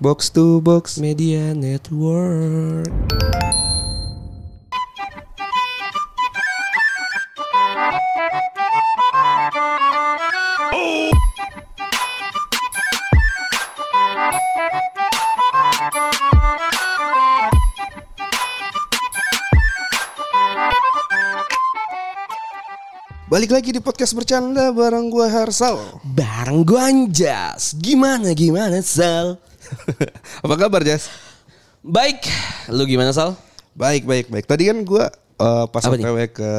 Box to box. Media Network. Balik lagi di podcast bercanda bareng gua Harsal. Bareng gue Anjas. Gimana gimana Sal? Apa kabar Jas? Baik, lu gimana Sal? Baik baik baik. Tadi kan gua eh, pas? OTW ke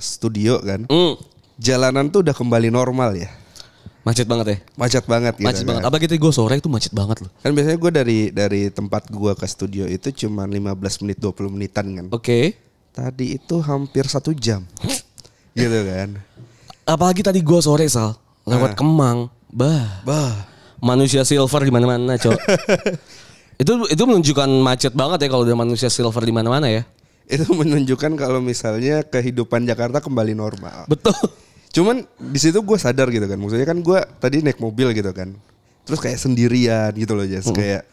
studio kan. Hmm, Jalanan tuh udah kembali normal ya. macet banget ya. Macet banget gitu. Macet kan. banget. Apa gitu gue sore itu macet banget loh. Kan biasanya gue dari dari tempat gua ke studio itu cuma 15 menit 20 menitan kan. Oke. Tadi itu hampir satu jam. gitu kan. Apalagi tadi gue sore Sal lewat Kemang. Bah, Bah. Manusia silver di mana-mana, Cok. itu itu menunjukkan macet banget ya kalau udah manusia silver di mana-mana ya. Itu menunjukkan kalau misalnya kehidupan Jakarta kembali normal. Betul. Cuman di situ gue sadar gitu kan. Maksudnya kan gue tadi naik mobil gitu kan. Terus kayak sendirian gitu loh Jas. Kayak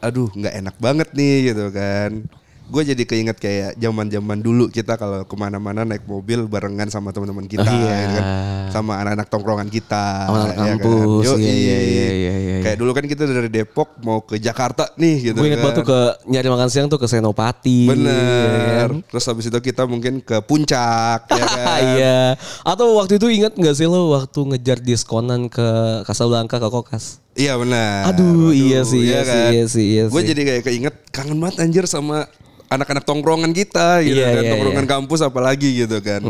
aduh nggak enak banget nih gitu kan. Gue jadi keinget kayak zaman zaman dulu kita kalau ke mana-mana naik mobil barengan sama teman-teman kita, Oh, iya. gitu kan. sama anak-anak tongkrongan kita, Sama anak ya kampus, Yoi. iya, iya, iya, iya, iya. Kayak dulu kan kita dari Depok mau ke Jakarta nih gitu Gue inget kan. banget tuh ke nyari makan siang tuh ke Senopati. Bener. ya kan? Terus habis itu kita mungkin ke puncak, ya kan. Iya. Atau waktu itu inget nggak sih lo waktu ngejar diskonan ke Casablanca ke Kokas? Iya benar. Aduh, iya sih, iya sih, iya sih, iya Gue sih. jadi kayak keinget kangen banget anjir sama anak-anak tongkrongan kita gitu Iya, kan. iya, tongkrongan kampus apalagi gitu kan.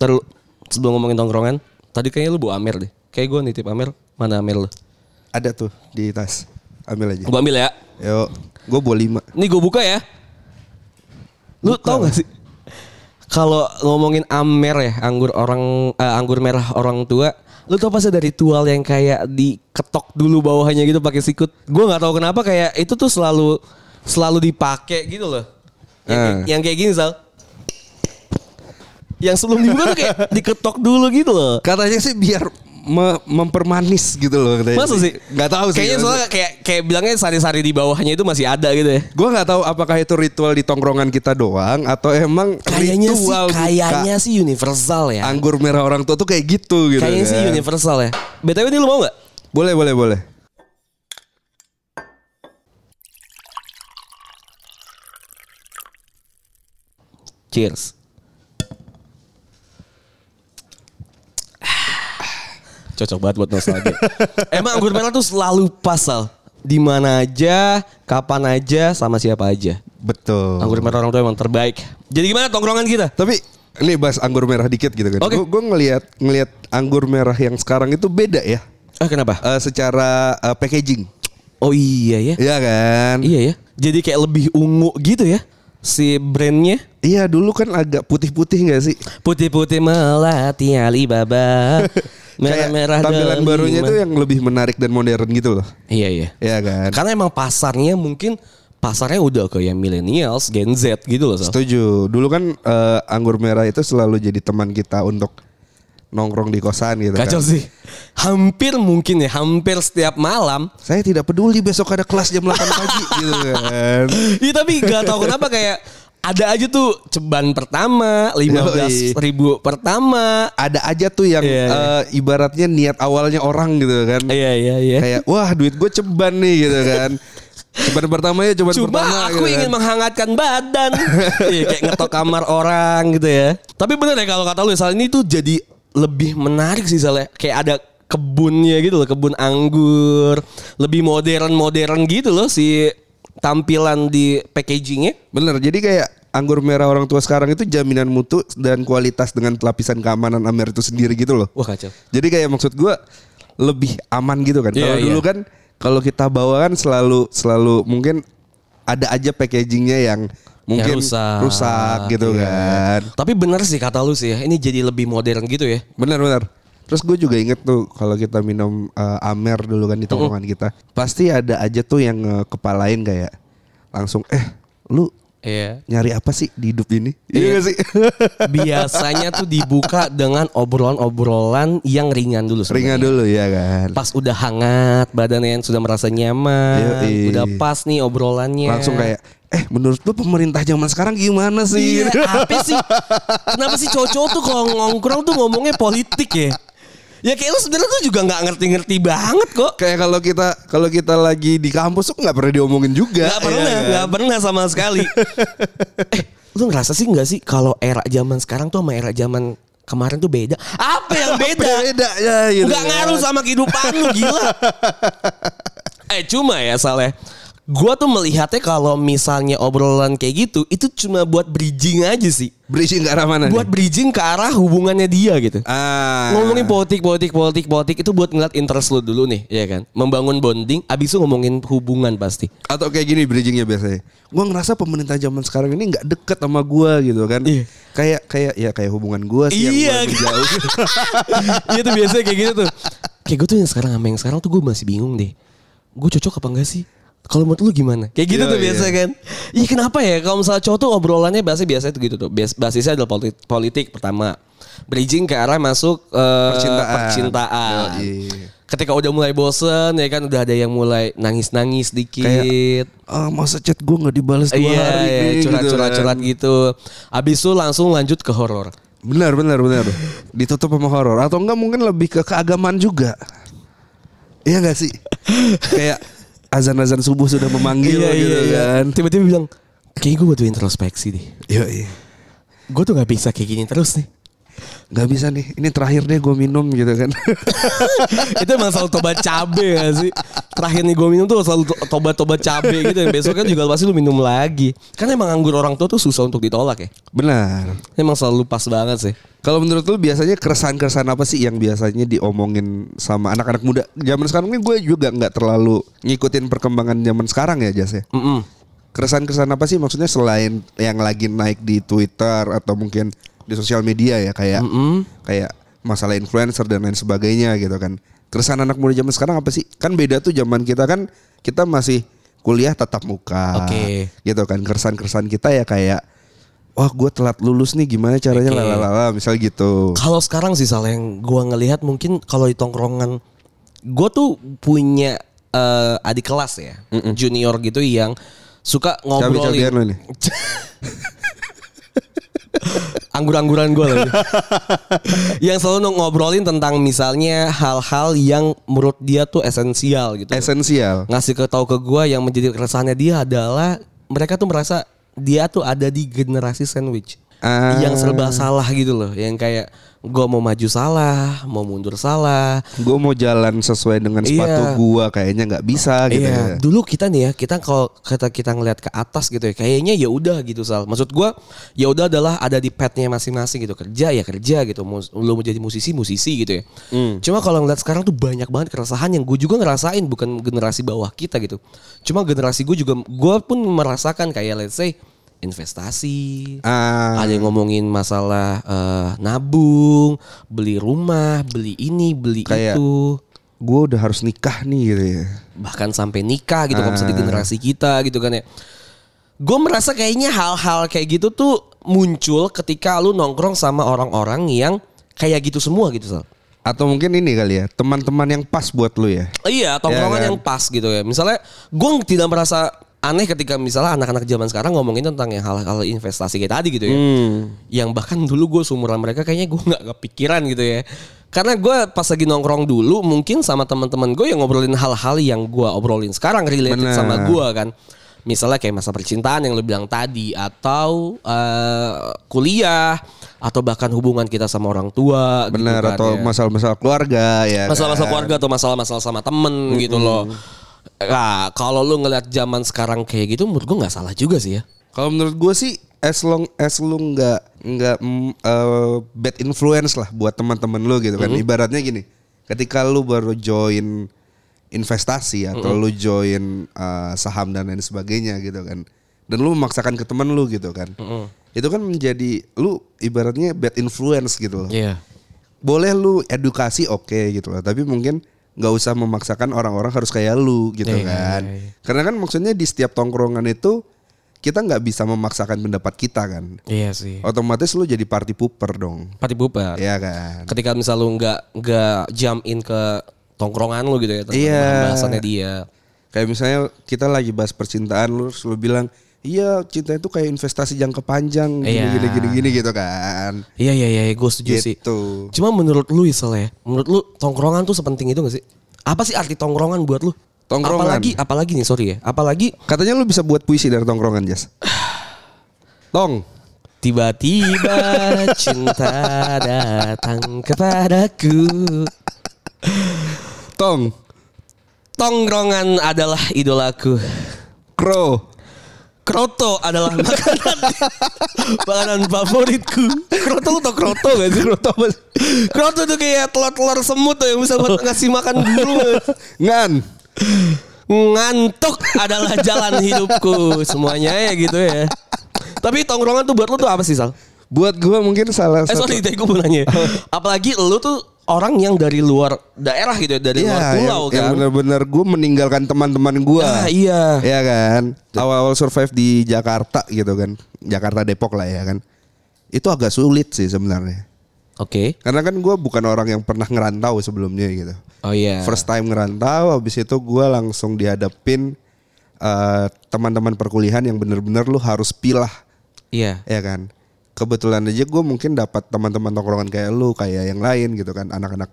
Terus sebelum ngomongin tongkrongan, tadi kayaknya lu bawa Amer deh. Kayak gue nitip Amer, mana Amer lu? Ada tuh di tas. Ambil aja. Gue ambil ya. Yuk. Gue bawa lima. Nih gue buka ya. Lu tau gak sih? Kalau ngomongin Amer ya, anggur orang eh, anggur merah orang tua, lu tau pasti dari tual yang kayak diketok dulu bawahnya gitu pakai sikut. Gue nggak tahu kenapa kayak itu tuh selalu selalu dipakai gitu loh. Yang, Eh. yang kayak gini Sal. Yang sebelum dibuka tuh kayak diketok dulu gitu loh. Katanya sih biar me- mempermanis gitu loh katanya. Masa sih? Gak tahu sih. Kayaknya soalnya kayak kayak bilangnya sari-sari di bawahnya itu masih ada gitu ya. Gue nggak tahu apakah itu ritual di tongkrongan kita doang atau emang Kayaknya sih ritual buka kayaknya sih universal ya. anggur merah orang tua tuh kayak gitu gitu. Kayaknya sih kan. universal ya. BTW ini lu mau gak? Boleh boleh boleh. Cheers. Cocok banget buat nostalgia. Emang anggur merah tuh selalu pasal. Di mana aja, kapan aja, sama siapa aja. Betul. Anggur merah orang tua emang terbaik. Jadi gimana tongkrongan kita? Tapi ini bahas anggur merah dikit gitu kan. Oke. Gue ngelihat ngelihat anggur merah yang sekarang itu beda ya. Eh kenapa? Eh, secara eh, packaging. Oh iya ya. Iya kan? Iya ya. Jadi kayak lebih ungu gitu ya. Si brandnya. Iya dulu kan agak putih-putih gak sih? Putih-putih melati Alibaba. Kayak Merah-merah tampilan delima. barunya itu yang lebih menarik dan modern gitu loh. Iya iya. Iya kan? Karena emang pasarnya mungkin pasarnya udah ke yang millennials, Gen Z gitu loh. Sal. Setuju. Dulu kan eh, anggur merah itu selalu jadi teman kita untuk nongkrong di kosan gitu Kacau kan. sih. Hampir mungkin ya, hampir setiap malam. Saya tidak peduli besok ada kelas jam 8 pagi gitu kan. Iya tapi gak tahu kenapa kayak ada aja tuh ceban pertama, 15 ribu pertama. Ada aja tuh yang Iya, iya. eh, ibaratnya niat awalnya orang gitu kan. Iya iya iya. kayak wah duit gue ceban nih gitu kan ceban pertama ya ceban Cuma pertama aku gitu ingin kan. menghangatkan badan. Iya kayak ngetok kamar orang gitu ya. Tapi bener ya kalau kata lu Sal ini tuh jadi lebih menarik sih Sal ya. Kayak ada kebunnya gitu loh, kebun anggur. Lebih modern-modern gitu loh si tampilan di packagingnya. bener jadi kayak anggur merah orang tua sekarang itu jaminan mutu dan kualitas dengan lapisan keamanan Amer itu sendiri gitu loh Wah kacau. jadi kayak maksud gue lebih aman gitu kan Iya, kalau dulu iya. kan kalau kita bawa kan selalu selalu mungkin ada aja packagingnya yang mungkin Ya, rusak, gitu iya. kan Tapi bener sih kata lu sih ya. Ini jadi lebih modern gitu ya. Benar benar. Terus gue juga inget tuh kalau kita minum eh, Amer dulu kan di tongkrongan kita, pasti ada aja tuh yang eh, kepalain kayak langsung eh lu Iya. nyari apa sih di hidup ini? Iya gak sih? Biasanya tuh dibuka dengan obrolan-obrolan yang ringan dulu. sebenarnya. Ringan dulu ya kan. Pas udah hangat, badannya yang sudah merasa nyaman, Yoi. udah pas nih obrolannya. Langsung kayak eh menurut lu pemerintah zaman sekarang gimana sih? Iya, apa sih? Kenapa sih cowok-cowok tuh kalau ngongkrong tuh ngomongnya politik ya? Ya kayak lu sebenarnya tuh juga nggak ngerti-ngerti banget kok. Kayak kalau kita kalau kita lagi di kampus tuh nggak pernah diomongin juga. Gak pernah, ya kan? gak pernah sama sekali. eh, lu ngerasa sih nggak sih kalau era zaman sekarang tuh sama era zaman kemarin tuh beda? Apa yang beda? Beda ya gitu. Nggak ngaruh sama kehidupan lu gila. eh cuma ya Saleh. Gua tuh melihatnya kalau misalnya obrolan kayak gitu itu cuma buat bridging aja sih. Bridging ke arah mana? Buat nih? bridging ke arah hubungannya dia gitu. ah. Ngomongin politik, politik, politik, politik itu buat ngeliat interest lu dulu nih, ya kan? Membangun bonding, abis itu ngomongin hubungan pasti. atau kayak gini bridgingnya biasanya. Gua ngerasa pemerintah zaman sekarang ini nggak deket sama gua gitu kan. Iya. Kayak kayak ya kayak hubungan gua sih Iya, yang mulai jauh. Iya tuh biasanya kayak gitu tuh. Kayak gue tuh yang sekarang sama yang sekarang tuh gue masih bingung deh. Gue cocok apa enggak sih? Kalau menurut lu gimana? Kayak gitu Iya, tuh iya. biasa kan. Iya kenapa ya? Kalau misalnya cowok tuh obrolannya biasa biasa tuh gitu tuh. Bas- Basisnya adalah politik, politik pertama. Bridging ke arah masuk eh, Percintaan. percintaan. Yoi. Ketika udah mulai bosen ya kan udah ada yang mulai nangis-nangis dikit. Kayak ah, masa chat gua nggak dibalas dua Iya, hari iya, nih, curhat-curhat-curhat gitu. gitu. Abis itu langsung lanjut ke horor. Benar benar benar. Ditutup sama horor atau enggak mungkin lebih ke keagamaan juga. Iya gak sih? Kayak azan-azan subuh sudah memanggil gitu kan. Tiba-tiba bilang, kayaknya gue butuh introspeksi deh. Iya iya. Gue tuh gak bisa kayak gini terus nih. Gak bisa nih. Ini terakhir deh gue minum gitu kan. itu emang selalu tobat cabe gak sih? Terakhir nih gue minum tuh selalu to- tobat-tobat cabe gitu. Dan besoknya juga pasti lu minum lagi. Kan emang anggur orang tua tuh susah untuk ditolak ya. Benar. Emang selalu pas banget sih. Kalau menurut lu biasanya keresahan-keresahan apa sih yang biasanya diomongin sama anak-anak muda? Zaman sekarang ini gue juga nggak terlalu ngikutin perkembangan zaman sekarang ya Jas ya. Mm-mm. Keresahan-keresahan apa sih maksudnya selain yang lagi naik di Twitter atau mungkin di sosial media ya kayak kayak masalah influencer dan lain sebagainya gitu kan. Keresahan anak muda zaman sekarang apa sih? Kan beda tuh zaman kita kan kita masih kuliah tatap muka. Oke. Gitu kan. Keresahan-keresahan kita ya kayak wah gue telat lulus nih gimana caranya Oke. lalalala misal gitu. Kalau sekarang sih salah yang gue ngelihat mungkin kalau di tongkrongan gue tuh punya eh, adik kelas ya junior gitu yang suka ngobrolin nih. anggur-angguran gue lagi yang selalu ngobrolin tentang misalnya hal-hal yang menurut dia tuh esensial gitu Esensial. ngasih ke tahu ke gue yang menjadi keresahannya dia adalah mereka tuh merasa dia tuh ada di generasi sandwich Ah. yang serba salah gitu loh yang kayak gue mau maju salah mau mundur salah. Gue mau jalan sesuai dengan sepatu Iya. gua kayaknya nggak bisa gitu iya. ya. dulu kita nih ya kita kalau kita kita ngeliat ke atas gitu ya kayaknya ya udah gitu sal. Maksud gue ya udah adalah ada di petnya masing-masing gitu. Kerja ya kerja gitu lu mau jadi musisi musisi gitu ya. Cuma kalau ngeliat sekarang tuh banyak banget keresahan yang gue juga ngerasain bukan generasi bawah kita gitu. Cuma generasi gue juga gue pun merasakan kayak let's say investasi Ah, ada yang ngomongin masalah eh, nabung beli rumah beli ini beli Kayak- itu gue udah harus nikah nih gitu ya. bahkan sampai nikah gitu kalau misalnya di generasi kita gitu kan ya. Gue merasa kayaknya hal-hal kayak gitu tuh muncul ketika lu nongkrong sama orang-orang yang kayak gitu semua gitu Sal. Atau mungkin ini kali ya, teman-teman yang pas buat lu ya. Iya, tongkrongan Iya kan? yang pas gitu ya. Misalnya gue tidak merasa aneh ketika misalnya anak-anak zaman sekarang ngomongin tentang yang hal-hal investasi kayak tadi gitu ya. Hmm. Yang bahkan dulu gue seumuran mereka kayaknya gue nggak kepikiran gitu ya. Karena gue pas lagi nongkrong dulu mungkin sama teman-teman gue yang ngobrolin hal-hal yang gue obrolin sekarang related Benar. sama gue kan. Misalnya kayak masa percintaan yang lu bilang tadi atau eh, kuliah atau bahkan hubungan kita sama orang tua gitu Benar kan atau ya masalah-masalah keluarga ya. masalah-masalah kan? keluarga atau masalah-masalah sama temen gitu loh. Nah, kalau lu ngeliat zaman sekarang kayak gitu, menurut gue nggak salah juga sih ya. Kalau menurut gue sih as long as lu nggak nggak mm, eh, bad influence lah buat teman-teman lu gitu kan. Ibaratnya gini, ketika lu baru join investasi atau lu join eh, saham dan lain sebagainya gitu kan. Dan lu memaksakan ke teman lu gitu kan. Itu kan menjadi lu ibaratnya bad influence gitu loh. Iya. Boleh lu edukasi oke gitu loh, tapi mungkin nggak usah memaksakan orang-orang harus kayak lu gitu Iya, kan. iya, iya. Karena kan maksudnya di setiap tongkrongan itu kita nggak bisa memaksakan pendapat kita kan. Iya sih. Otomatis lu jadi party pooper dong. Party bubar. Iya kan. Ketika misal lu nggak nggak jump in ke tongkrongan lu gitu ya Iya. bahasannya dia. Kayak misalnya kita lagi bahas percintaan lu lu bilang, "Iya, cinta itu kayak investasi jangka panjang gini Iya. gini gini gini gitu kan." Iya iya iya, gue setuju sih. Gitu. Cuma menurut lu Isel ya, menurut lu tongkrongan tuh sepenting itu gak sih? Apa sih arti tongkrongan buat lu? Tongkrongan. Apalagi, apalagi nih sorry ya, apalagi Katanya lu bisa buat puisi dari tongkrongan, Jas. Tong. tiba-tiba cinta datang kepadaku. Tong. Tongkrongan adalah idolaku. Kro. Kroto adalah makanan makanan favoritku. Kroto lu tau kroto gak sih? Kroto apa? Kroto tuh kayak telur-telur semut tuh yang bisa buat ngasih makan burung. Ngan. Ngantuk adalah jalan hidupku. Semuanya ya gitu ya. Tapi tongkrongan tuh buat lu tuh apa sih Sal? Buat gua mungkin salah Eh satu sorry tadi gue mau nanya. Apalagi lu tuh orang yang dari luar daerah gitu ya. Dari luar Iya, pulau yang, yang kan. benar-benar gue meninggalkan teman-teman gue. Ah, iya. Iya kan. Awal-awal survive di Jakarta gitu kan. Jakarta Depok lah ya kan. Itu agak sulit sih sebenarnya. Oke. Karena kan gue bukan orang yang pernah ngerantau sebelumnya gitu. Oh iya. First time ngerantau, habis itu gue langsung dihadapin eh, teman-teman perkuliahan yang bener-bener lu harus pilah, Iya. ya kan. Kebetulan aja gue mungkin dapat teman-teman tongkrongan kayak lu, kayak yang lain gitu kan, anak-anak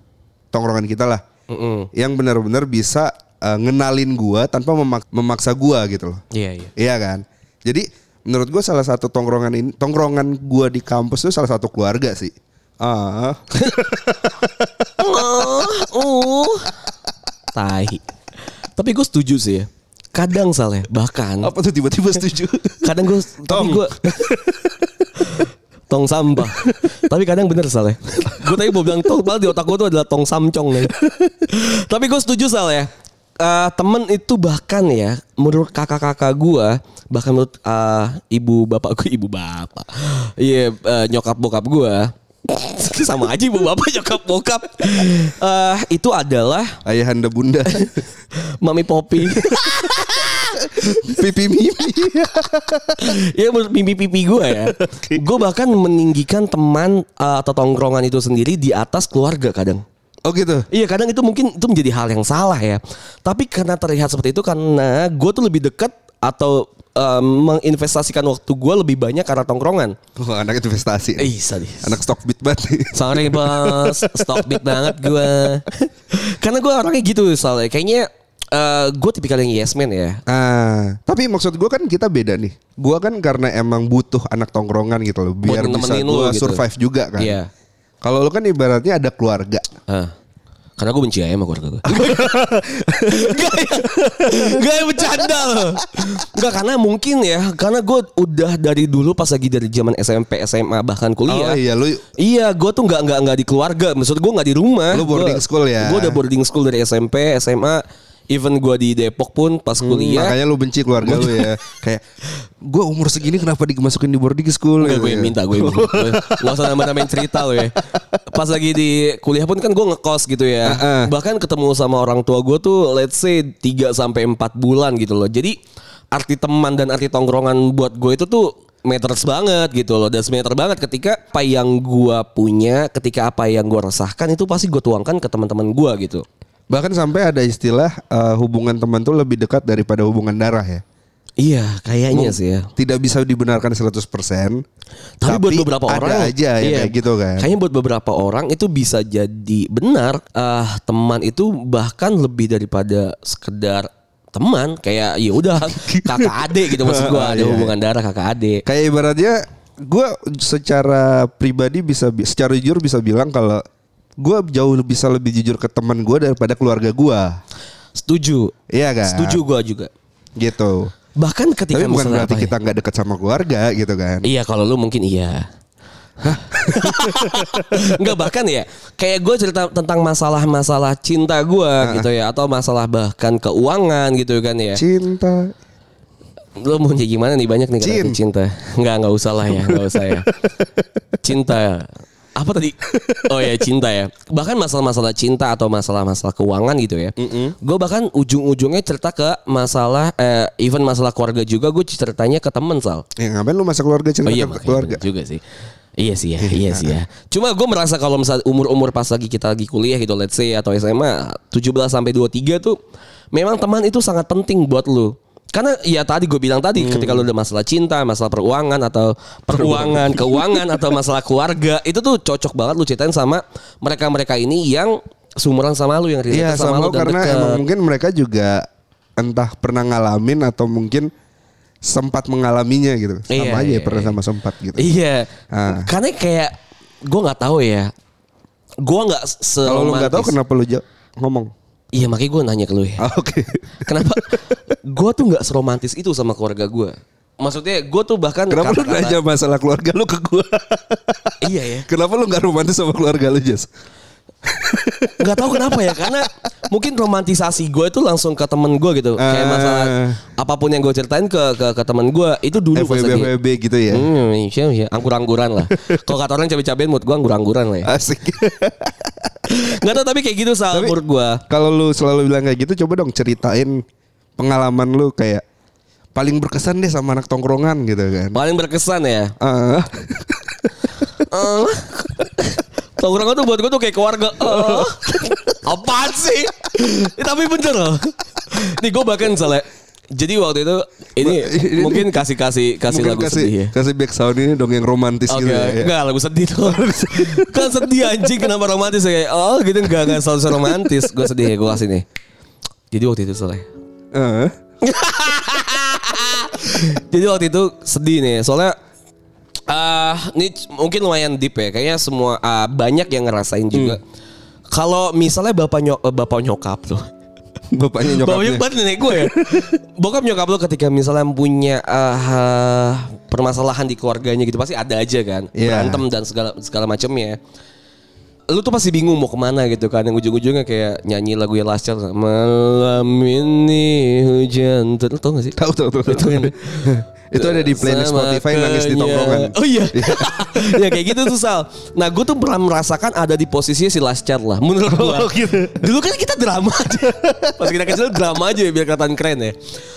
tongkrongan kita lah, Mm-mm. yang bener-bener bisa eh, ngenalin gue tanpa memak- memaksa gue gitu loh. Iya iya. Iya kan. Jadi menurut gue salah satu tongkrongan ini, tongkrongan gue di kampus itu salah satu keluarga sih. Ah, Oh, uh. Tai. Tapi gue setuju sih ya. Kadang salah bahkan apa tuh tiba-tiba setuju? kadang gue tapi gue tong sampah. tapi kadang bener salah. gue tadi mau bilang tong, di otak gue tuh adalah tong samcong nih. tapi gue setuju salah ya. Eh, temen itu bahkan ya menurut kakak-kakak gue bahkan menurut eh, ibu bapak gue ibu bapak iya eh, nyokap bokap gue sama aja ibu bapak nyokap bokap Eh, itu adalah Ayahanda bunda, mami popi pipi mimi. ya menurut mimpi-pipi gue ya. Gue bahkan meninggikan teman uh, atau tongkrongan itu sendiri di atas keluarga kadang. Oh gitu. Iya kadang itu mungkin itu menjadi hal yang salah ya. Tapi karena terlihat seperti itu karena gue tuh lebih dekat atau um, menginvestasikan waktu gue lebih banyak karena tongkrongan. Oh, anak investasi. Eh sadis. Anak stock bit banget nih. Sorry bos, stock bit banget gue. karena gue orangnya gitu soalnya. Kayaknya uh, gue tipikal yang yes man ya. Ah, tapi maksud gue kan kita beda nih. Gua kan karena emang butuh anak tongkrongan gitu loh, biar Buat bisa gua gitu. survive juga kan. Iya. Kalau lu kan ibaratnya ada keluarga. Ah. Karena gue benci aja sama keluarga gue. Gak ya. Gak ya bercanda loh. Gak karena mungkin ya. Karena gue udah dari dulu pas lagi dari zaman SMP, SMA bahkan kuliah. Oh iya, lu Iya, gue tuh nggak nggak nggak di keluarga. Maksud gue nggak di rumah. Lu boarding Gua- school ya? Gue udah boarding school dari SMP, SMA. Even gue di Depok pun pas kuliah. makanya lu benci keluarga lu ya. Kayak gua umur segini kenapa dimasukin di boarding school Enggak gitu gue ya. yang minta gue. Gue Gak usah nambah-nambahin cerita lo ya Pas lagi di kuliah pun kan gue ngekos gitu ya Heeh. Bahkan ketemu sama orang tua gue tuh Let's say 3 sampai 4 bulan gitu loh Jadi arti teman dan arti tongkrongan buat gue itu tuh matters banget gitu loh Dan meter banget ketika apa yang gue punya Ketika apa yang gue resahkan itu pasti gue tuangkan ke teman-teman gue gitu Bahkan sampai ada istilah eh, hubungan teman tuh lebih dekat daripada hubungan darah ya. Iya kayaknya sih ya Tidak bisa dibenarkan 100%. Tapi, buat beberapa ada orang aja yang iya, kayak gitu kan. Kayaknya buat beberapa orang itu bisa jadi benar. ah teman itu bahkan lebih daripada sekedar teman kayak ya udah kakak adik gitu maksud gua ada Iya, hubungan darah kakak adik. Kayak ibaratnya gue secara pribadi bisa bi- secara jujur bisa bilang kalau gue jauh lebih bisa lebih jujur ke teman gue daripada keluarga gue. Setuju. Iya kan? Setuju gua juga. Gitu. Bahkan ketika Tapi bukan berarti apa ya? kita nggak dekat sama keluarga gitu kan. Iya kalau lu mungkin iya. Enggak bahkan ya kayak gue cerita tentang masalah-masalah cinta gue gitu ya atau masalah bahkan keuangan gitu kan ya. Cinta. Lo mau jadi gimana nih banyak nih kata Cin. cinta. Enggak enggak usah lah ya, enggak usah ya. Cinta. Apa tadi? Oh ya cinta ya. Bahkan masalah-masalah cinta atau masalah-masalah keuangan gitu ya. Gue bahkan ujung-ujungnya cerita ke masalah, eh, even masalah keluarga juga gue ceritanya ke temen Sal. Ya ngapain lu masa keluarga cerita Oh iya ke keluarga? juga sih. Iya sih ya, iya sih ya. Cuma gue merasa kalau misalnya umur-umur pas lagi kita lagi kuliah gitu, let's say atau SMA 17 sampai 23 tuh memang teman itu sangat penting buat lu. Karena ya tadi gue bilang tadi ketika lu ada masalah cinta, masalah peruangan atau peruangan, keuangan atau masalah keluarga, itu tuh cocok banget lu ceritain sama mereka-mereka ini yang sumuran sama lu yang relate sama, sama lu dan karena deket. emang mungkin mereka juga entah pernah ngalamin atau mungkin sempat mengalaminya gitu. Sama Iya, aja ya iya, pernah iya. sama sempat gitu. Iya. Ah. Karena kayak gue nggak tahu ya. Gue nggak Kalau lu nggak tahu kenapa lu ngomong? Iya makanya gue nanya ke lu ya. Ah, Oke. Kenapa? gue tuh nggak seromantis itu sama keluarga gue. Maksudnya gue tuh bahkan Kenapa lu nanya masalah keluarga lu ke gua? Iya ya. Kenapa lu nggak romantis sama keluarga lu, Jas? Nggak tahu kenapa ya. Karena mungkin romantisasi gue itu langsung ke temen gue gitu. Kayak Ah. masalah apa pun yang gue ceritain ke ke, ke temen gue itu dulu pas FWB lagi. FWB gitu ya. Hmm, iya, iya. anggur-angguran lah. Kalau kata orang cabai-cabean mood gue anggur-angguran lah ya. Asik. Nggak tahu tapi kayak gitu Tapi- menurut gue. Kalau lu selalu bilang kayak gitu, coba dong ceritain pengalaman lu kayak paling berkesan deh sama anak tongkrongan gitu kan. Paling berkesan ya. Ah. Eh. Tongkrongan tuh buat gue tuh kayak keluarga. Eh. Apaan sih? Eh, tapi bener loh. Nih gue bahkan misalnya. Jadi waktu itu ini Ini- mungkin kasih kasih kasih Mungkin lagu kasih sedih ya. kasih back sound ini dong yang romantis Oke, gitu ya. enggak lagu sedih tuh. kan sedih anjing kenapa romantis ya? Kayak, Oh gitu enggak enggak selalu romantis. Gue sedih ya gue kasih nih. Jadi waktu itu soalnya. Eh. Jadi waktu itu sedih nih, soalnya ah ini mungkin lumayan deep ya. Kayaknya semua ah, banyak yang ngerasain juga. Kalau misalnya bapak nyok eh, bapak nyokap tuh. Bapaknya Bapak nyokapnya. nyokap nenek gue ya. Bokap nyokap lo ketika misalnya punya ah, permasalahan di keluarganya gitu pasti ada aja kan. Iya. Berantem dan segala segala macamnya. Lu tuh pasti bingung mau ke mana gitu kan. Yang ujung-ujungnya kayak nyanyi lagu yang last Child, Malam ini hujan. Tuh, Lu tau gak sih? Tahu tahu tahu. Itu kan. Itu ada di playlist Spotify nangis di tongkrongan. Oh iya. ya kayak gitu tuh Sal. Nah gue tuh pernah merasakan ada di posisinya si Last Child lah. Menurut gue. Oh, gitu. Dulu kan kita drama aja. Pas kita kecil drama aja ya biar kelihatan keren ya.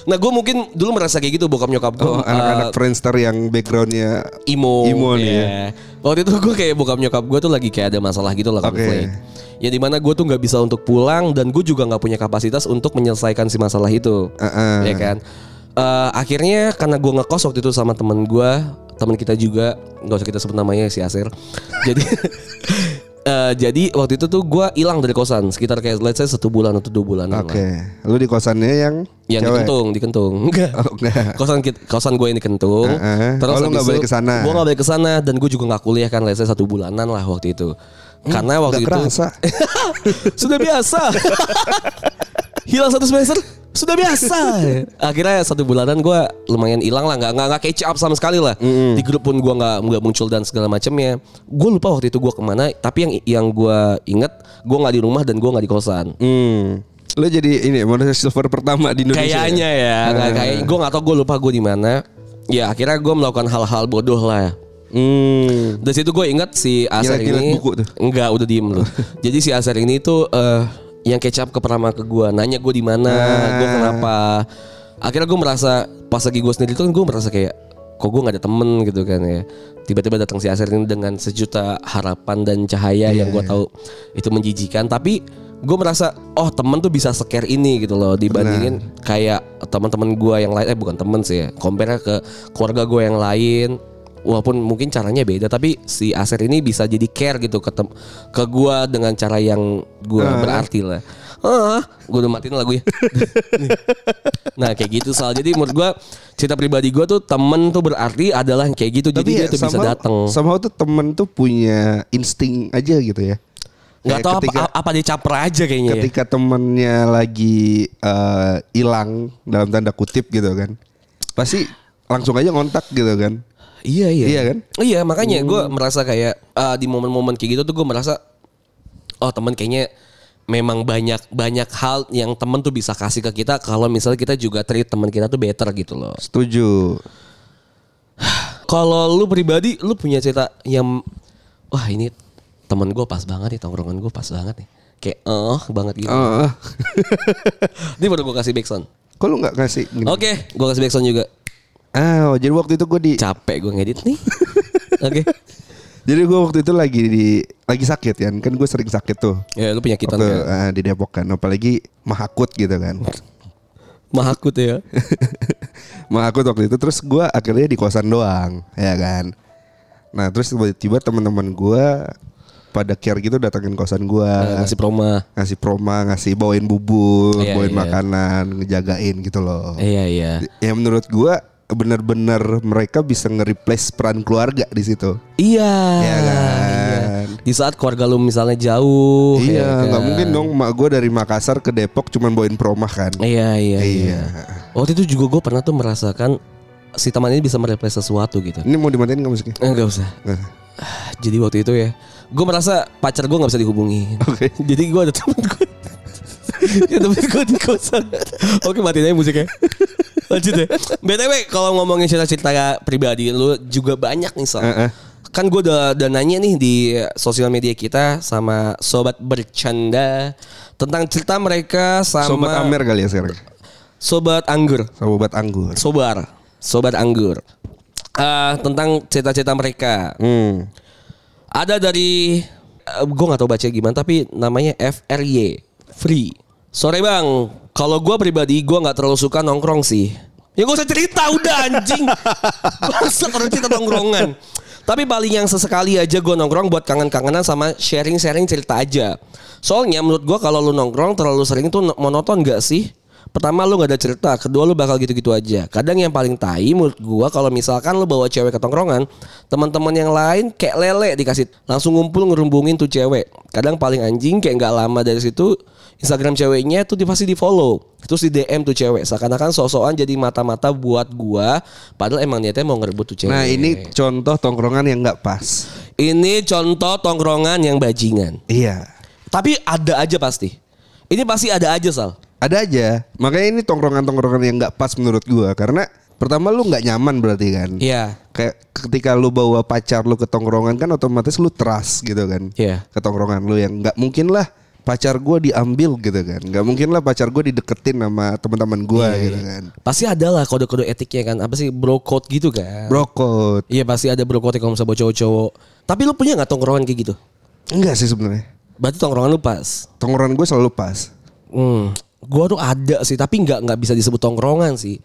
Nah gue mungkin dulu merasa kayak gitu bokap nyokap gue. Oh, anak-anak Friendster yang backgroundnya imo. Imo nih Iya. ya. Waktu itu gue kayak bokap nyokap gue tuh lagi kayak ada masalah gitu lah konflik. Ya di mana gue tuh nggak bisa untuk pulang dan gue juga nggak punya kapasitas untuk menyelesaikan si masalah itu. Uh-uh. Ya kan. Eh, akhirnya karena gue ngekos waktu itu sama temen gue, temen kita juga nggak usah kita sebut namanya si Asir. jadi eh, jadi waktu itu tuh gue hilang dari kosan sekitar kayak let's say satu bulan atau dua bulan. Oke. Lu di kosannya yang Yang di cewek? Kentung, di Kentung. Enggak. Oh, enggak. Kosan kosan gue ini Kentung. Heeh. Terus Oh, lu nggak balik ke sana? Gue nggak balik ke sana dan gue juga nggak kuliah kan, let's say satu bulanan lah waktu itu. Karena waktu Hmm, itu kerasa. sudah biasa. hilang satu semester sudah biasa. Akhirnya satu bulanan gue lumayan hilang lah, nggak nggak catch up sama sekali lah. Di grup pun gue nggak nggak muncul dan segala macamnya. Gue lupa waktu itu gue ke mana. Tapi yang yang gue inget, gue nggak di rumah dan gue nggak di kosan. Hmm. Lu jadi ini manusia silver pertama di Indonesia. Kayaknya ya, kayak gue nggak tau gue lupa gue di mana. Ya akhirnya gue melakukan hal-hal bodoh lah. Hmm. Dari situ gue ingat si Nyilet-nyilet ini buku tuh. Enggak udah diem lu Jadi si Aser ini tuh eh, Yang kecap ke pertama ke gue Nanya gue di mana Ah. Gue kenapa Akhirnya gue merasa Pas lagi gue sendiri tuh kan gue merasa kayak Kok gue gak ada temen gitu kan ya Tiba-tiba datang si Aser ini dengan sejuta harapan dan cahaya Yang gue Iya. tahu itu menjijikan Tapi gue merasa Oh temen tuh bisa scare ini gitu loh Dibandingin kayak teman-teman gue yang lain Eh bukan temen sih ya Compare ke keluarga gue yang lain walaupun mungkin caranya beda tapi si Aser ini bisa jadi care gitu ke tem- ke gua dengan cara yang gua berarti lah. Ah, gua udah matiin lagunya. nah, kayak gitu soal. Jadi menurut gua cerita pribadi gua tuh temen tuh berarti adalah kayak gitu. jadi dia tuh bisa datang. Somehow tuh temen tuh punya insting aja gitu ya. Kayak tahu apa, apa dia caper aja kayaknya. ya. ketika temennya lagi eh, hilang dalam tanda kutip gitu kan pasti langsung aja ngontak gitu kan Iya iya. Iya kan? Iya makanya gua merasa kayak ah, di momen-momen kayak gitu tuh gue merasa oh temen kayaknya memang banyak banyak hal yang temen tuh bisa kasih ke kita kalau misalnya kita juga treat teman kita tuh better gitu loh. setuju Kalau lu pribadi lu punya cerita yang wah ini temen gue pas banget nih tongkrongan gue pas banget nih kayak eh banget gitu Oh, ini baru gue kasih backsound kok lu nggak kasih? oke gue kasih backsound juga oh, jadi waktu itu gue di, capek gue ngedit nih oke jadi gue waktu itu lagi di, lagi sakit kan, kan gue sering sakit tuh. ya lu penyakitan Waktu, kan ah, di Depok kan, apalagi mahakut gitu kan. mahakut ya mahakut waktu itu, terus gue akhirnya di kosan doang, ya kan. Nah terus tiba-tiba teman-teman gue pada care gitu datangin kosan gue. ngasih proma ngasih proma, ngasih bawain bubur, Iya, bawain iya. makanan, ngejagain gitu loh. iya iya Ya menurut gua benar-benar mereka bisa nge-replace peran keluarga di situ. Iya. Iya kan? Iya. Di saat keluarga lu misalnya jauh. ya iya, kan? nggak mungkin dong mak gua dari Makassar ke Depok cuman bawain promah kan. Iya iya iya. Iya. Waktu itu juga gue pernah tuh merasakan si teman ini bisa mereplace sesuatu gitu. Ini mau dimatiin nggak musiknya? Eh, Enggak usah. Nggak. Jadi waktu itu ya, gue merasa pacar gue nggak bisa dihubungi. Oke. Jadi gue ada temen gue. ya temen gue di kosan. Oke matiin aja musiknya. Lanjut ya. BTW kalau ngomongin cerita-cerita pribadi lu juga banyak nih soal. Heeh. Kan gue udah, udah nanya nih di sosial media kita sama sobat bercanda tentang cerita mereka sama Sobat Amer kali ya sekarang. sobat anggur, Sobat Anggur. sobar, sobat anggur. Eh, tentang cerita-cerita mereka. Hmm. Ada dari gue nggak tahu baca gimana tapi namanya FRY Free. Sorry bang, kalau gue pribadi gue nggak terlalu suka nongkrong sih. Ya gak usah cerita udah anjing. Masa kalau cerita nongkrongan. Tapi paling yang sesekali aja gue nongkrong buat kangen-kangenan sama sharing-sharing cerita aja. Soalnya menurut gue kalau lu nongkrong terlalu sering tuh monoton gak sih? Pertama lu gak ada cerita, kedua lu bakal gitu-gitu aja. Kadang yang paling tai menurut gua kalau misalkan lu bawa cewek ke tongkrongan, teman-teman yang lain kayak lele dikasih langsung ngumpul ngerumbungin tuh cewek. Kadang paling anjing kayak nggak lama dari situ Instagram ceweknya tuh di- pasti di follow, terus di DM tuh cewek. Seakan-akan sok-sokan jadi mata-mata buat gua, padahal emang niatnya mau ngerebut tuh cewek. Nah ini contoh tongkrongan yang nggak pas. ini contoh tongkrongan yang bajingan. Iya. Tapi ada aja pasti. Ini pasti ada aja sal. Ada aja. Makanya ini tongkrongan-tongkrongan yang nggak pas menurut gua karena pertama lu nggak nyaman berarti kan. Iya. Kayak ketika lu bawa pacar lu ke tongkrongan kan otomatis lu trust gitu kan. Iya. Ke tongkrongan lu yang nggak mungkin lah pacar gua diambil gitu kan. Nggak mungkin lah pacar gua dideketin sama teman-teman gua Iya, gitu iya. kan. Pasti ada lah kode-kode etiknya kan. Apa sih bro code gitu kan? Brokot. Iya pasti ada bro code kalau misalnya cowok-cowok. Tapi lu punya nggak tongkrongan kayak gitu? Enggak sih sebenarnya. Berarti tongkrongan lu pas. Tongkrongan gue selalu pas. Hmm, gua tuh ada sih, tapi nggak nggak bisa disebut tongkrongan sih.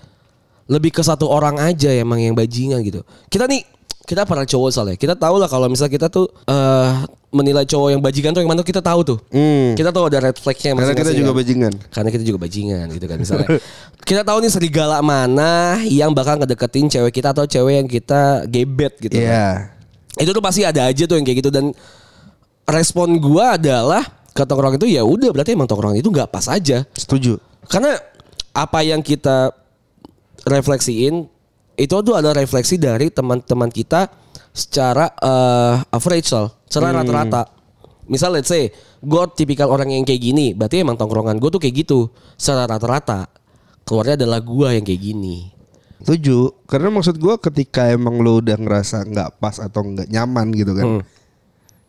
Lebih ke satu orang aja emang yang bajingan gitu. Kita nih, kita para cowok soalnya. Kita tahu lah kalau misalnya kita tuh eh menilai cowok yang bajingan tuh yang mana kita tahu tuh. Hmm. Kita tahu ada red flagnya Karena kita juga kan. bajingan. Karena kita juga bajingan gitu kan misalnya. kita tahu nih serigala mana yang bakal ngedeketin cewek kita atau cewek yang kita gebet gitu. kan. Iya. Itu tuh pasti ada aja tuh yang kayak gitu dan respon gua adalah ke tongkrong itu ya udah berarti emang tongkrong itu nggak pas aja. Setuju. Karena apa yang kita refleksiin itu tuh ada refleksi dari teman-teman kita secara eh, average Sal. secara rata-rata. Misal let's say gue tipikal orang yang kayak gini, berarti emang tongkrongan gue tuh kayak gitu secara rata-rata. Keluarnya adalah gua yang kayak gini. Setuju. Karena maksud gue ketika emang lu udah ngerasa nggak pas atau nggak nyaman gitu kan. Hmm.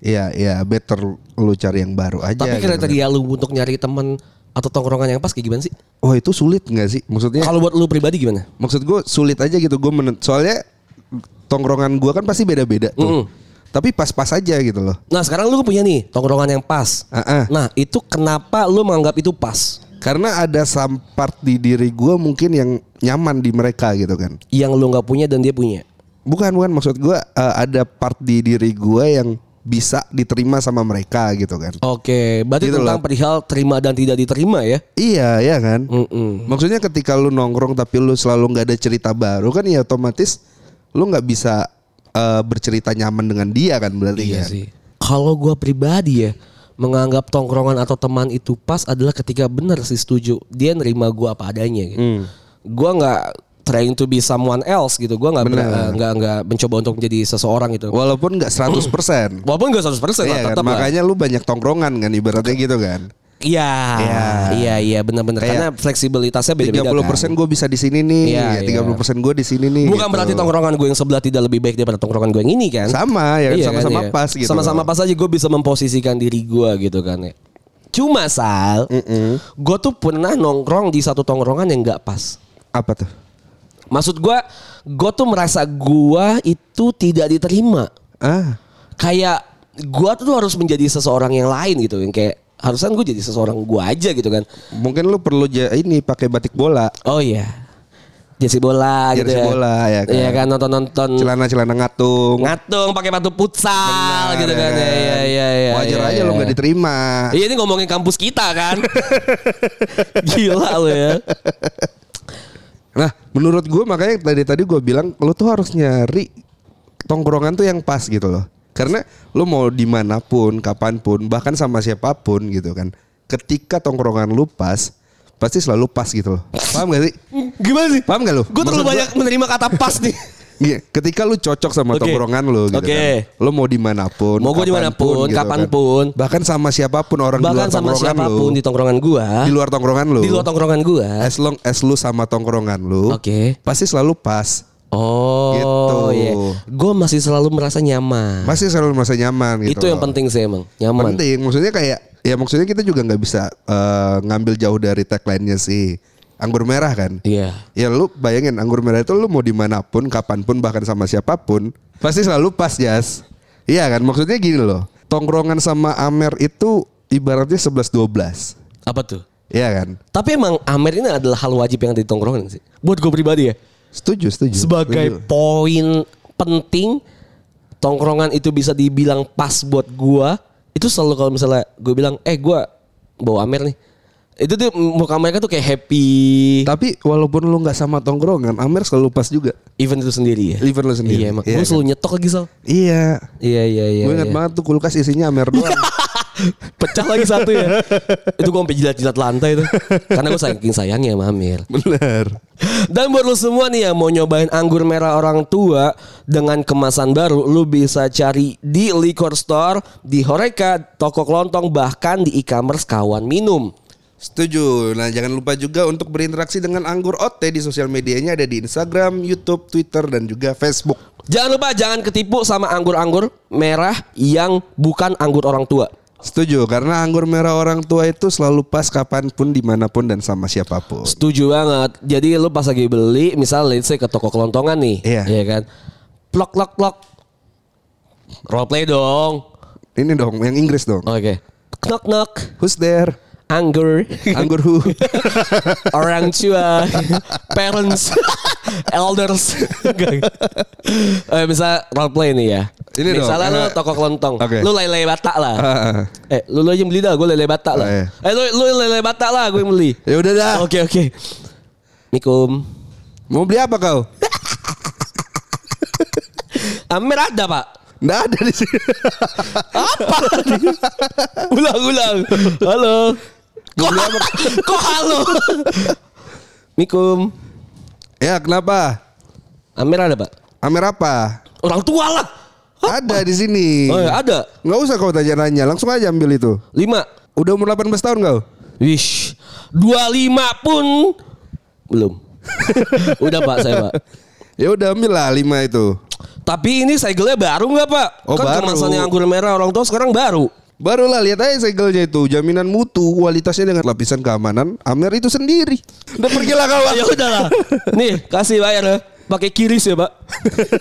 Iya, iya better lu cari yang baru aja. Tapi gitu kan. kriteria lu untuk nyari temen atau tongkrongan yang pas kayak gimana sih? Oh itu sulit nggak sih? Maksudnya Kalau buat lu pribadi gimana? maksud gue sulit aja gitu gue menen soalnya tongkrongan gue kan pasti beda-beda tuh. Mm. Tapi pas-pas aja gitu loh. Nah sekarang lu punya nih tongkrongan yang pas. Ah, ah. Nah itu kenapa lu menganggap itu pas? Karena ada some part di diri gue mungkin yang nyaman di mereka gitu kan. Yang lu nggak punya dan dia punya. Bukan bukan maksud gue eh, ada part di diri gue yang bisa diterima sama mereka gitu kan. Oke, berarti Gitu tentang loh. perihal terima dan tidak diterima ya? Iya ya kan. Mm-mm. Maksudnya ketika lu nongkrong tapi lu selalu nggak ada cerita baru kan ya otomatis lu nggak bisa eh, bercerita nyaman dengan dia kan berarti Iya kan. sih. Kalau gua pribadi ya menganggap tongkrongan atau teman itu pas adalah ketika benar sih setuju dia nerima gua apa adanya gitu. Hmm. Gua nggak trying to be someone else gitu. Gua nggak nggak nggak mencoba untuk menjadi seseorang gitu. Walaupun nggak 100% Walaupun gak 100% lah Iya kan? Makanya lu banyak tongkrongan kan ibaratnya gitu kan. Iya, Iya. iya, iya, benar-benar. Karena fleksibilitasnya beda-beda. 30% kan. gue bisa di sini nih, Iya, ya, 30% gue di sini nih. Bukan gitu. berarti tongkrongan gue yang sebelah tidak lebih baik daripada tongkrongan gue yang ini kan? Sama, ya kan? Iya sama-sama iya. pas gitu. Sama-sama pas aja gue bisa memposisikan diri gue gitu kan ya. Cuma Sal, gue tuh pernah nongkrong di satu tongkrongan yang nggak pas. Apa tuh? Maksud gue, gue tuh merasa gue itu tidak diterima. Ah, Kayak gue tuh harus menjadi seseorang yang lain gitu. Yang kayak harusnya gue jadi seseorang gue aja gitu kan. mungkin lu perlu ja- ini pakai batik bola, Oh iya. Jersey bola gitu Jersey ya. bola, ya kan. Iya kan nonton-nonton celana-celana ngatung. ngatung pakai batu futsal Benar, gitu kan. ya Ya, ya, ya, ya, Wajar ya, aja ya. lu nggak diterima. Iya ini ngomongin kampus kita kan. Gila lu ya. Nah, menurut gue makanya tadi tadi gue bilang lu tuh harus nyari tongkrongan tuh yang pas gitu loh. Karena lu mau di mana pun, kapan pun, bahkan sama siapa pun gitu kan. Ketika tongkrongan lu pas, pasti selalu pas gitu loh. Paham gak sih? Gimana sih? Paham gak lu? Gue terlalu banyak menerima kata pas nih. Iya, ketika lu cocok sama Oke. tongkrongan lu gitu Oke. kan. Lu mau di mana pun, Mau gua di mana pun, gitu kapan pun. kan. Bahkan sama siapa pun orang di luar Bahkan sama tongkrongan siapa pun lu. di tongkrongan gua. di luar tongkrongan lu. Di luar tongkrongan gua. As long as lu sama tongkrongan lu, Oke. pasti selalu pas. Oh, Gitu. iya. Gue masih selalu merasa nyaman. Masih selalu merasa nyaman gitu. Itu yang loh. penting sih emang, nyaman. Penting, maksudnya kayak ya maksudnya kita juga nggak bisa eh, ngambil jauh dari tagline-nya sih. Anggur merah kan? Iya. Ya lu bayangin anggur merah itu lu mau di mana pun, kapan pun, bahkan sama siapa pun, pasti selalu pas jas. Iya kan? Maksudnya gini loh. Tongkrongan sama Amer itu ibaratnya 11-12. Apa tuh? Iya kan? Tapi emang Amer ini adalah hal wajib yang ada di tongkrongan sih. Buat gue pribadi ya. Setuju, setuju. Sebagai Setuju. poin penting tongkrongan itu bisa dibilang pas buat gua itu selalu kalau misalnya gue bilang eh gua bawa Amer nih itu tuh muka mereka tuh kayak happy Tapi walaupun lu nggak sama tongkrongan, Amer selalu pas juga. event itu sendiri ya Event lu sendiri. iya emang Iya gue kan? selalu nyetok lagi Sal Iya. iya iya iya, gue ingat iya. banget tuh kulkas isinya Amer doang. pecah lagi satu ya itu gue sampai jilat-jilat lantai tuh karena gue saking sayangnya sama Amir Bener. Dan buat lu semua nih yang mau nyobain anggur merah orang tua dengan kemasan baru, lu bisa cari di liquor store, di Horeca, toko kelontong, bahkan di e-commerce kawan minum. Setuju. Nah jangan lupa juga untuk berinteraksi dengan Anggur OT di sosial medianya ada di Instagram, YouTube, Twitter, dan juga Facebook. Jangan lupa jangan ketipu sama anggur-anggur merah yang bukan anggur orang tua. Setuju, karena anggur merah orang tua itu selalu pas kapan pun, di mana pun, dan sama siapa pun. Setuju banget. Jadi lu pas lagi beli, misal let's say ke toko kelontongan nih, Iya. kan. Plok plok plok. Roleplay dong. Ini dong, yang Inggris dong. Oke. Knock knock. Who's there? Anggur. Anggur who? orang tua, parents, elders. eh, misal role play nih ya. Ini dong, Misalnya lu eh, toko kelontong, oke. lu lele batak lah. Ah, eh, lu lu aja yang beli dah, gue lele batak lah. Oh, iya. Eh, lu lu lele batak lah, gue yang beli. ya udah dah. Oke oke. Mikum. Mau beli apa kau? Amer ada pak. Nggak ada di sini. Apa? ulang ulang. Halo. Kok, kok halo? Mikum. ya kenapa? Amer ada pak? Amer apa? Orang tua lah. Ada di sini. Oh ya ada. Nggak usah kau tanya-nanya, langsung aja ambil itu. Lima. Udah umur 18 tahun kau? Wish, 25 pun belum. Udah pak saya pak. Ya udah ambil lah 5 itu. Tapi ini segelnya baru nggak pak? Oh, kan baru. kemasannya anggur merah orang tua sekarang baru. Baru lah lihat aja segelnya itu jaminan mutu kualitasnya dengan lapisan keamanan Amer itu sendiri. Udah pergilah kau. ya udahlah. Nih kasih bayar ya. Pakai kiris ya pak.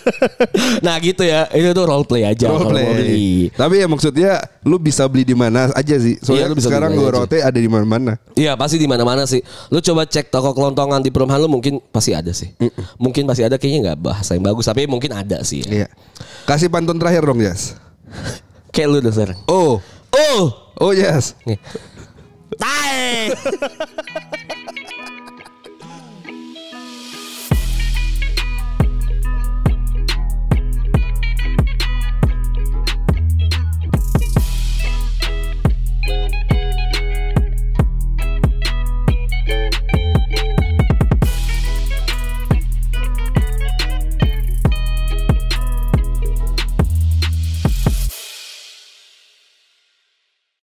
nah gitu ya. Ini tuh role play aja. Role play. beli. Tapi ya maksudnya lu bisa beli di mana aja sih. Iya, Soalnya lu bisa sekarang gue aja. rote ada di mana-mana. Iya pasti di mana-mana sih. Lu coba cek toko kelontongan di perumahan lu mungkin pasti ada sih. Mungkin pasti ada kayaknya nggak bahasa yang bagus tapi mungkin ada sih. Ya. Iya. Kasih pantun terakhir dong, Jas. Kayak lu dong sekarang. Oh. Oh, Oh, Jas. nih. Tai.